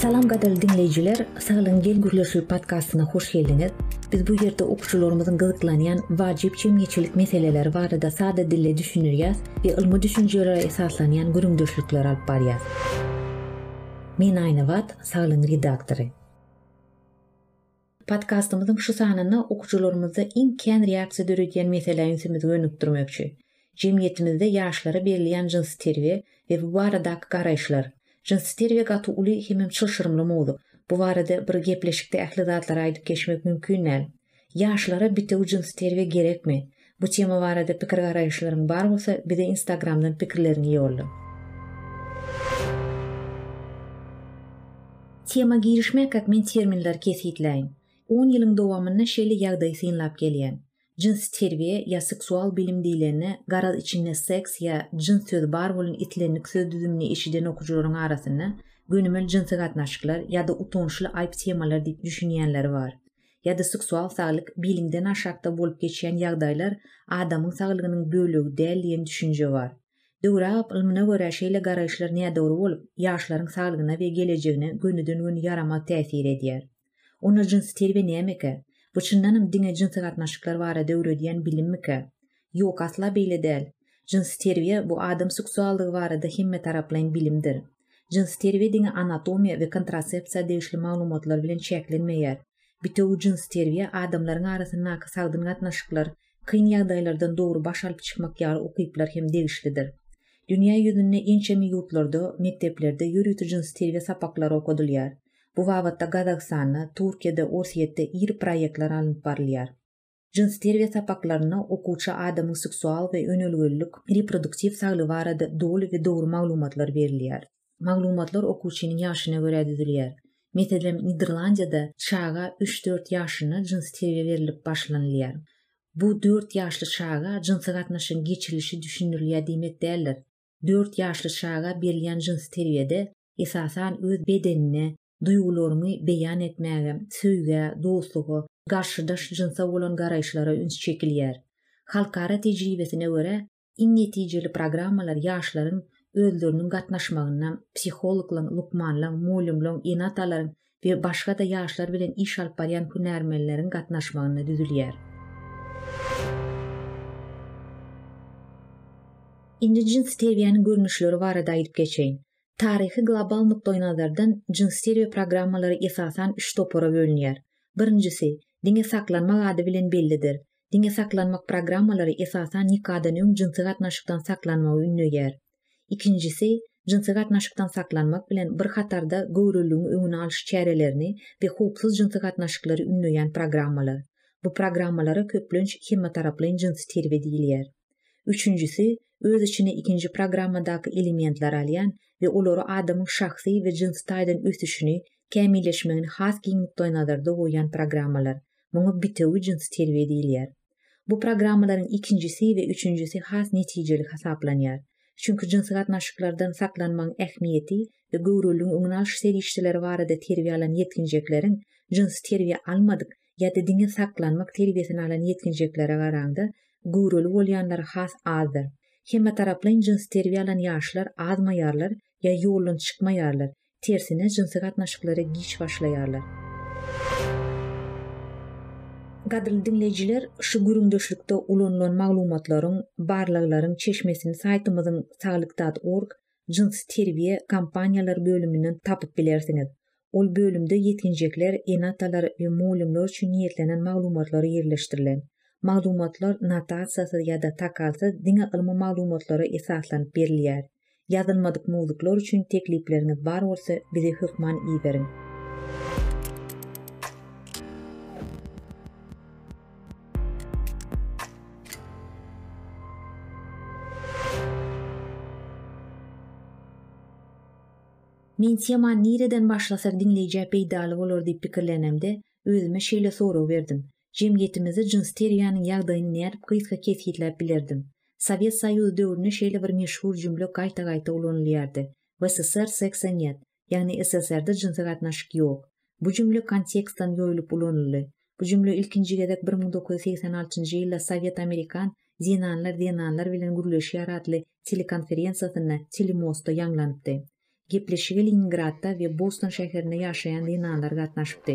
Salam gadyrly diňleýjiler, Saglygyň gel gürleşigi podkastyna hoş geldiňiz. Biz bu ýerde okuwçylarymyzyň gyzyklanýan wajyp jemgyýetçilik meseleleri barada sada dilde düşündirýäs we ylmy düşünjelere esaslanýan gürrüňdeşlikler alyp barýas. Men Aýnabat, Saglygyň redaktory. Podkastymyzyň şu sanynda okyjylarymyzda iň kän reaksiýa döredýän meselä ünsümizi gönükdirmekçi. Jemgyýetimizde ýaşlara berilýän jynsy terbiýe we bu baradaky garaýyşlar. Jynsy terbiýe gaty uly hemem çylşyrymly mowzuk. Bu barada bir gepleşikde ähli zatlary aýdyp geçmek mümkin däl. Ýaşlara bitewi jynsy terbiýe gerekmi? Bu tema barada pikir garaýyşlaryň bar bolsa bize instagramdan pikirleriňi ýolla. Tema girişmekak men terminleri kesgitläýin. On ýylyň dowamynda şeýle ýagdaýy synlap gelýän. Jynsy terbiýe ýa seksual bilim diýlende garaz içinde seks ýa jyns sözi bar bolan islendik söz düzümini eşiden okujylaryň arasynda gönümel jynsy gatnaşyklar ýa-da utançly aýp temalar diýip düşünýänleri bar. ýa-da seksual saglyk biliňden aşakda bolup geçýän ýagdaýlar adamyň saglygynyň bölegi däl diýen düşünje bar. Döwrap ylmyna görä şeýle garaýyşlar nädogry bolup, ýaşlaryň saglygyna we gelejegine gönüden-göni ýaramaz täsir edýär. Onda jynsy terbiýe nämekä? Bu çyndanam diňe jynsy gatnaşyklar barada öwredýän bilimmikä? Ýok, asla beýle däl. Jynsy terbiýe bu adam seksuallygy barada hemmetaraplaýyn bilimdir. Jynsy terbiýe diňe anatomiýa we kontrasepsiýa degişli maglumatlar bilen çäklenmeýär. Bitewi jynsy terbiýe adamlaryň arasyndaky sagdyn gatnaşyklar, kyn ýagdaýlardan dogry baş alyp çykmak ýaly ukyplar hem degişlidir. Dünýä ýüzünde ençeme ýurtlarda mekdeplerde ýörite jynsy terbiýe sapaklary okadylýar. Bu babatda Gazagystanda, Turkiýada, Orsýetde iri proýektler alnyp barylýar. Jynsy terbiýe sapaklarynda okuwça adamyň seksual we önelgelilik, reproduktiw saglygy barada doly we dogry maglumatlar berilýär. Maglumatlar okuwçynyň ýaşyna görä düzülýär. Meselem, Niderlandiýada çaga üç-dört ýaşynda jynsy terbiýe berilip başlanylýar. Bu dört ýaşly çaga jynsy gatnaşygyň geçirilişi düşündirilýär diýmek däldir. Dört ýaşly çaga berilýän jynsy terbiýede, esasan, öz bedenine, duýgularyňy beýan etmäge, söýgä, dostluga, garşydaş jynsa bolan garaýyşlara üns çekilýär. Halkara tejribesine görä, iň netijeli programmalar ýaşlaryň özleriniň gatnaşmagynda, psihologlaryň, lukmanlaryň, mugallymlaryň, ene-atalaryň we başga-da ýaşlar bilen iş alyp barýan hünärmenleriň gatnaşmagynda düzülýär. Indi jynsy terbiýäniň görnüşleri barada aýdyp geçeýin. Taryhy global nukdaýnazardan jyns stereo programmalary esasan üç topara bölünýär. Birinjisi, diňe saklanmak ady bilen bellidir. Diňe saklanmak programmalary esasan nikadan öň jynsy gatnaşykdan saklanmagy ündeýär. Ikinjisi, jynsy gatnaşykdan saklanmak bilen bir hatarda göwreliligiň öňüni alyş çärelerini we howpsuz jynsy gatnaşyklary ündeýän programmalar. Bu programmalara köplenç hemmetaraplaýyn jynsy terbiýe diýilýär. Üçünjisi, öz içine ikinji programmadaky elementleri alýan we olary adamyň şahsy we jynsy taýdan ösüşini, kämilleşmegini has giň nukdaýnazarda goýýan programmalar. Muňa bitewi jynsy terbiýe diýilýär. Bu programmalaryň ikinjisi we üçünjisi has netijeli hasaplanýar. Çünki jynsy gatnaşyklardan saklanmagyň ähmiýeti we göwreliligiň öňüni alyş serişdeleri barada terbiýe alan ýetginjekleriň jynsy terbiýe almadyk ýa-da diňe saklanmak terbiýesini alan ýetginjeklere garaňda, göwreli bolýanlar has azdyr. Hemmetaraplaýyn jynsy terbiýe alan ýaşlar azmaýarlar ýa ýoldan çykmaýarlar, tersine jynsy gatnaşyklara giç başlaýarlar. Gadyrly diňleýjiler, şu gürrüňdeşlikde ulanylan maglumatlaryň, barlaglaryň çeşmesini saýtymyzyň saglyk-dat org, Jynsy terbiýe kompaniýalar bölüminden tapyp bilersiňiz. Ol bölümde ýetginjekler, ene-atalar we mugallymlar üçin niýetlenen maglumatlar ýerleşdirilen. Maglumatlar notasiýasyz ýa-da takalsyz diňe ylmy maglumatlara esaslanyp berilýär. Ýazylmadyk mowzuklar üçin teklipleriňiz bar bolsa bize hökman iberiň. Men tema nireden başlasak diňleýjä peýdaly bolar diýip pikirlenemde, özüme şeýle sorag berdim, Jemgyýetimizde jyns teriýanyň ýagdaýyny nädip gysga kesgitläp bilerdim? Sowet Soýuzy döwründe şeýle bir meşhur jümle gaýta-gaýta ulanylýardy, W. S. S. R. Seks-a-nýet, ýagny SSR-da jynsy gatnaşyk ýok. Bu jümle kontekstdan ýoýlup ulanyldy. Bu jümle ilkinji gezek bir müň dokuz ýüz segsen altynjy ýylda Sowet Amerikan Zenanlar zenanlar bilen gürleşýär atly telekonferensiýasynda telemostda ýaňlanypdy. Gepleşige Leningradda we Boston şäherinde ýaşaýan zenanlar gatnaşypdy.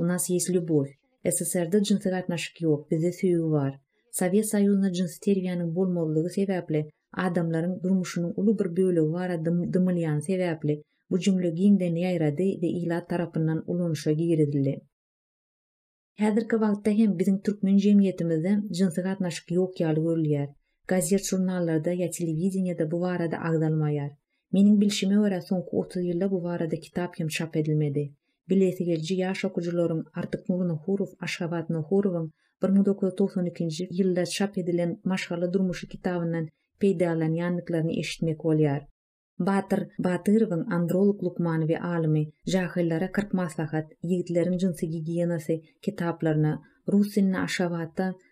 U nas ýest lýubow. SSR-de jynsy gatnaşyk ýok, bizde söýgi bar. Sowet Soýuzynda jynsy terbiýäniň bolmazlygy sebäpli adamlaryň durmuşynyň uly bir bölegi bara dymylýany sebäpli bu jümle giňden ýaýrady we ilat tarapyndan ulanyşa girizildi. Häzirki wagtda hem biziň türkmen jemgyýetimizde jynsy gatnaşyk ýok ýaly görülýär. Gazet-žurnallarda ýa telewideniýede bu barada agzalmaýar. Meniň bilşime görä soňky otuz ýylda bu barada kitap hem çap edilmedi. Bilesi geliji ýaş okyjylaryň Artyknury Nohurow, Aşgabat Nohurowyň bir müň dokuz ýüz togsan ikinji ýylda çap edilen Maşgala durmuşy kitabyndan peýdalanýandyklaryny eşitmek bolýar. Batyr Batyrowyň Androlog lukmany we alymy, Jahyllara kyrk maslahat, Ýigitleriň jynsy gigiýenasy kitaplaryna, rus dilinde Aşgabatda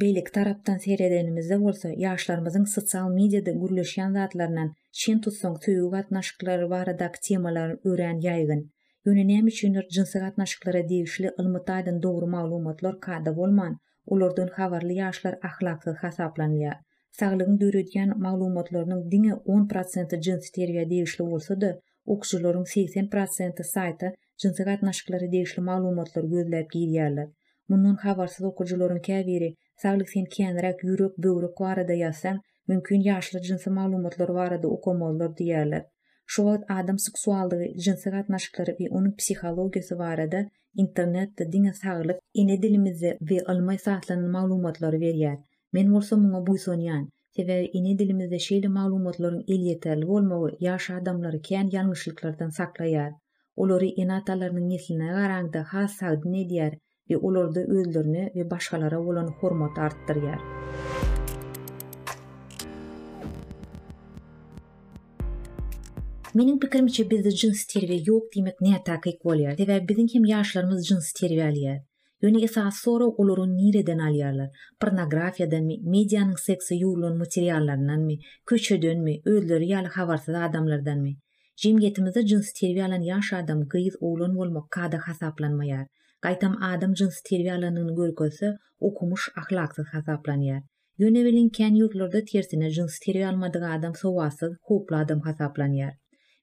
Beýleki tarapdan seredenimizde bolsa ýaşlarymyzyň sosial mediýada gürleşýän zatlaryndan, çyn tutsaň söýgi gatnaşyklary baradaky temalar örän ýaýgyn. Ýöne näme üçindir jynsy gatnaşyklara degişli ylmy taýdan dogry maglumatlar kada bolman, olardan habarly ýaşlar ahlaksyz hasaplanylýar. Saglygyň döredýän maglumatlarynyň diňe on prosenti jynsy terbiýä degişli bolsa-da, Okyjylaryň segsen prosenti saýta jynsy gatnaşyklara degişli maglumatlary gözläp girýärler. Mundan habarsyz okyjylaryň käbiri, Saglyk sen känräk ýürek, böwrek barada ýazsaň, mümkin ýaşlar jynsy maglumatlar barada okamazlar diýýärler. Şu wagt adam seksuallygy, jynsy gatnaşyklary we onuň psihologiýasy barada internetde diňe saglyk, ene dilimizde we ylmy esaslanan maglumatlary berýär. Men bolsa muňa buýsanýan. Sebäbi ene dilimizde şeýle maglumatlaryň elýeterli bolmagy ýaş adamlary kän ýalňyşlyklardan saklaýar. Olary ene-atalarynyň nesline garaňda has sagdyn edýär we olarda özlerine we başgalara bolan hormaty artdyrýar. Meniň pikirimçe bizde jynsy terbiýe ýok diýmek nätakyk bolýar. Sebäbi biziň hem ýaşlarymyz jynsy terbiýe alýar. Ýöne esasy sorag olaryň nireden alýarlar? Pornografiýadanmy, medianyň sekse ýugrulan materiallaryndanmy, köçedenmi, özleri ýaly habarsyz adamlardanmy? Jemgyýetimizde jynsy terbiýe alan ýaş adam gyz, oglan bolmak kada hasaplanmaýar. Gaýtam adam jynsy terbiýe alanyny görkezse, okumyş, ahlaksyz hasaplanýar. Ýöne welin kän ýurtlarda tersine jyns terbiýe almadyk adam sowatsyz, howply adam hasaplanýar.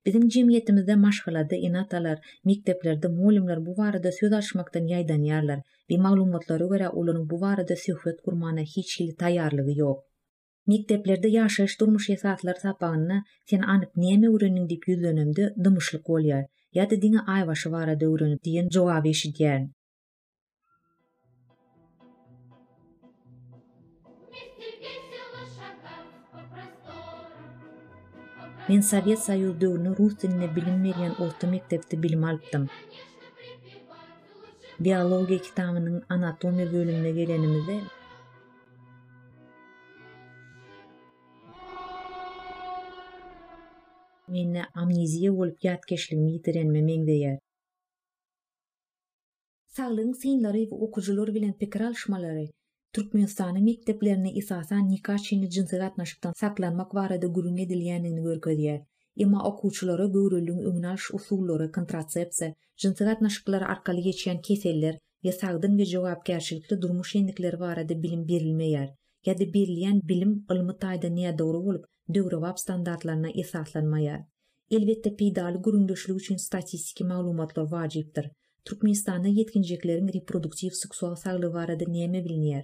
Biziň jemgyýetimizde maşgalada ene-atalar, mekdeplerde mugallymlar bu barada söz açmakdan ýaýdanýarlar we maglumatlara görä olaryň bu barada söhbet gurmana hiç hili taýýarlygy ýok. Mekdeplerde ýaşaýyş-durmuş esaslary sapagynda Sen anyk näme öwrendiň diýip ýüzlenemde dymyşlyk bolýar. Ýa-da diňe aýbaşy barada öwrenip diýen jogaby eşidýärin. Men Sowet Soýuzy döwründe rus dilinde bilim berýän orta mekdepde bilim alypdym. Biologiýa kitabynyň anatomiýa bölümine gelenimizde, mende amneziýa bolup ýatkeşligimi ýitirenime meňzeýär. Saglygyň synlary we okyjylar bilen pikir alyşmalary Türkmenistanyň mekdeplerinde esasan nika çenli jynsy gatnaşykdan saklanmak barada gürrüň edilýändigini görkezýär. Emma okuwçylara göwreliligiň öňüni alyş usullary, kontratsepsiýa, jynsy gatnaşyklar arkaly geçýän keseller we sagdyn we jogapkärçilikli durmuş endikleri barada bilim berilmeýär ýa-da berilýän bilim ylmy taýdan nädogry bolup, döwrebap standartlaryna esaslanmaýar. Elbetde, peýdaly gürrüňdeşlik üçin statistiki maglumatlar wajypdyr. Türkmenistanda ýetginjekleriň reproduktiw-seksual saglygy barada näme bilinýär?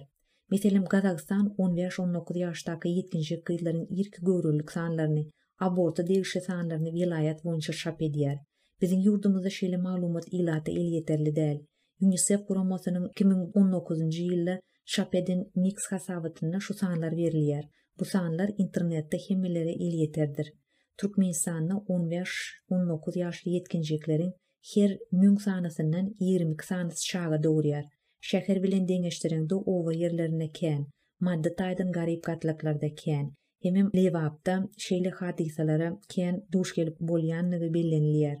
Meselem, Gazagystan on bäş-on dokuz ýaşdaky ýetginjek gyzlaryň irki göwrelilik sanlaryny, aborta degişli sanlaryny welaýat boýunça çap edýär. Biziň ýurdumyzda şeýle maglumat ilata elýeterli däl. Unisef guramasynyň iki müň on dokuzynjy ýylda çap eden Nix hasabatynda şu sanlar berilýär. Bu sanlar internetde hemmelere elýeterdir. Türkmenistanda on bäş, on dokuz ýaşly ýetginjekleriň her müň sanysyndan ýigrimi iki sanysy çaga dogurýar. Şäher bilen deňeşdireňde oba ýerlerinde kän, maddy taýdan garyp gatlaklarda kän, hemem Lebapda şeýle hadysalara kän duş gelip bolýandygy bellenilýär.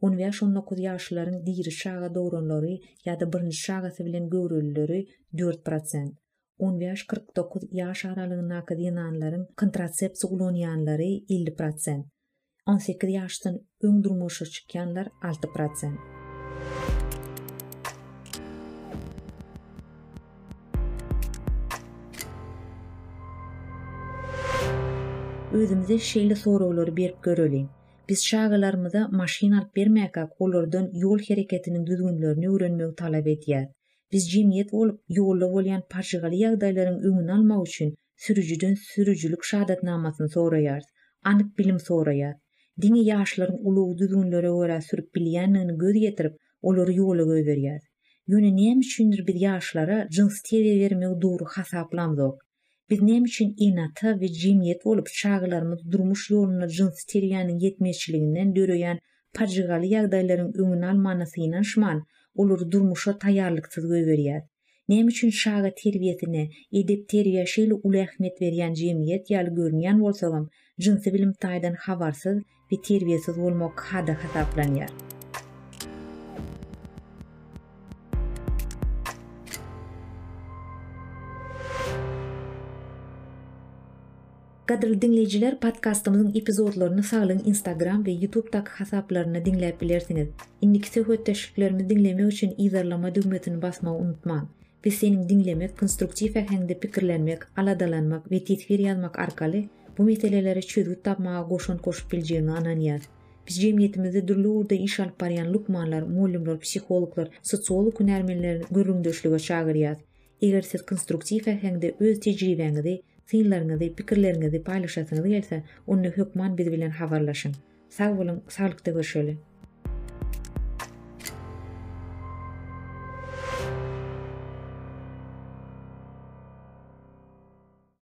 On bäş on dokuz ýaşlylaryň diri çaga dogranlary ýa-da birinji çagasy bilen göwrelileri dört prosent, on bäş kyrk dokuz ýaş aralygyndaky zenanlaryň kontrasepsiýa ulanýanlary elli prosent, on sekiz ýaşdan öň durmuşa çykýanlar alty prosent. Özümize şeýle soraglary berip göreliň, Biz çagalarymyza maşyn alyp bermäkäk olardan ýol hereketiniň düzgünlerini öwrenmegi talap edýäs. Biz jemgyýet bolup, ýolda bolýan pajygaly ýagdaýlaryň öňüni almak üçin sürüjiden sürüjilik şahadatnamasyny soraýarys, anyk bilim soraýarys. Diňe ýaşlaryň ulagy düzgünlere görä sürüp bilýändigini göz ýetirip, olary ýola goýberýäs. Ýöne näme üçindir biz ýaşlara jynsy terbiýe bermegi dogry hasaplamzok. Biz näme üçin ene-ata we jemgyýet bolup çagalarymyz durmuş ýolunda jynsy terbiýäniň ýetmezçiliginden döreýän pajygaly ýagdaýlaryň öňüni almana synanyşman, olary durmuşa taýýarlyksyz goýberýäs? Näme üçin çaga terbiýesine, edep-terbiýä şeýle uly ähmiýet berýän jemgyýet ýaly görünýän bolsagam, jynsy bilim taýdan habarsyz, we terbiýesiz bolmak kada hasaplanýar. Gadyrly diňleýjiler, podkastymyzyň epizodlaryny Saglygyň Instagram we Ýutubdaky hasaplarynda diňläp bilersiňiz. Indiki söhbetdeşliklerimizi diňlemek üçin yzarlama düwmesini basmagy unutmaň. Biz seniň diňlemek, konstruktiw äheňde pikirlenmek, aladalanmak we teswir ýazmak arkaly bu meselelere çözgüt tapmaga goşant goşup biljegiňe ynanýas. Biz jemgyýetimizde dürli ugurda iş alyp barýan lukmanlar, mugallymlar, psihologlar, sosiolog hünärmenleri gürrüňdeşlige çagyrýas. Eger siz konstruktiw äheňde öz tejribäňizi, synlaryňyzy, pikirleriňizi paýlaşasyňyz gelse, onda hökman biz bilen habarlaşyň. Sag boluň, saglykda görşeli.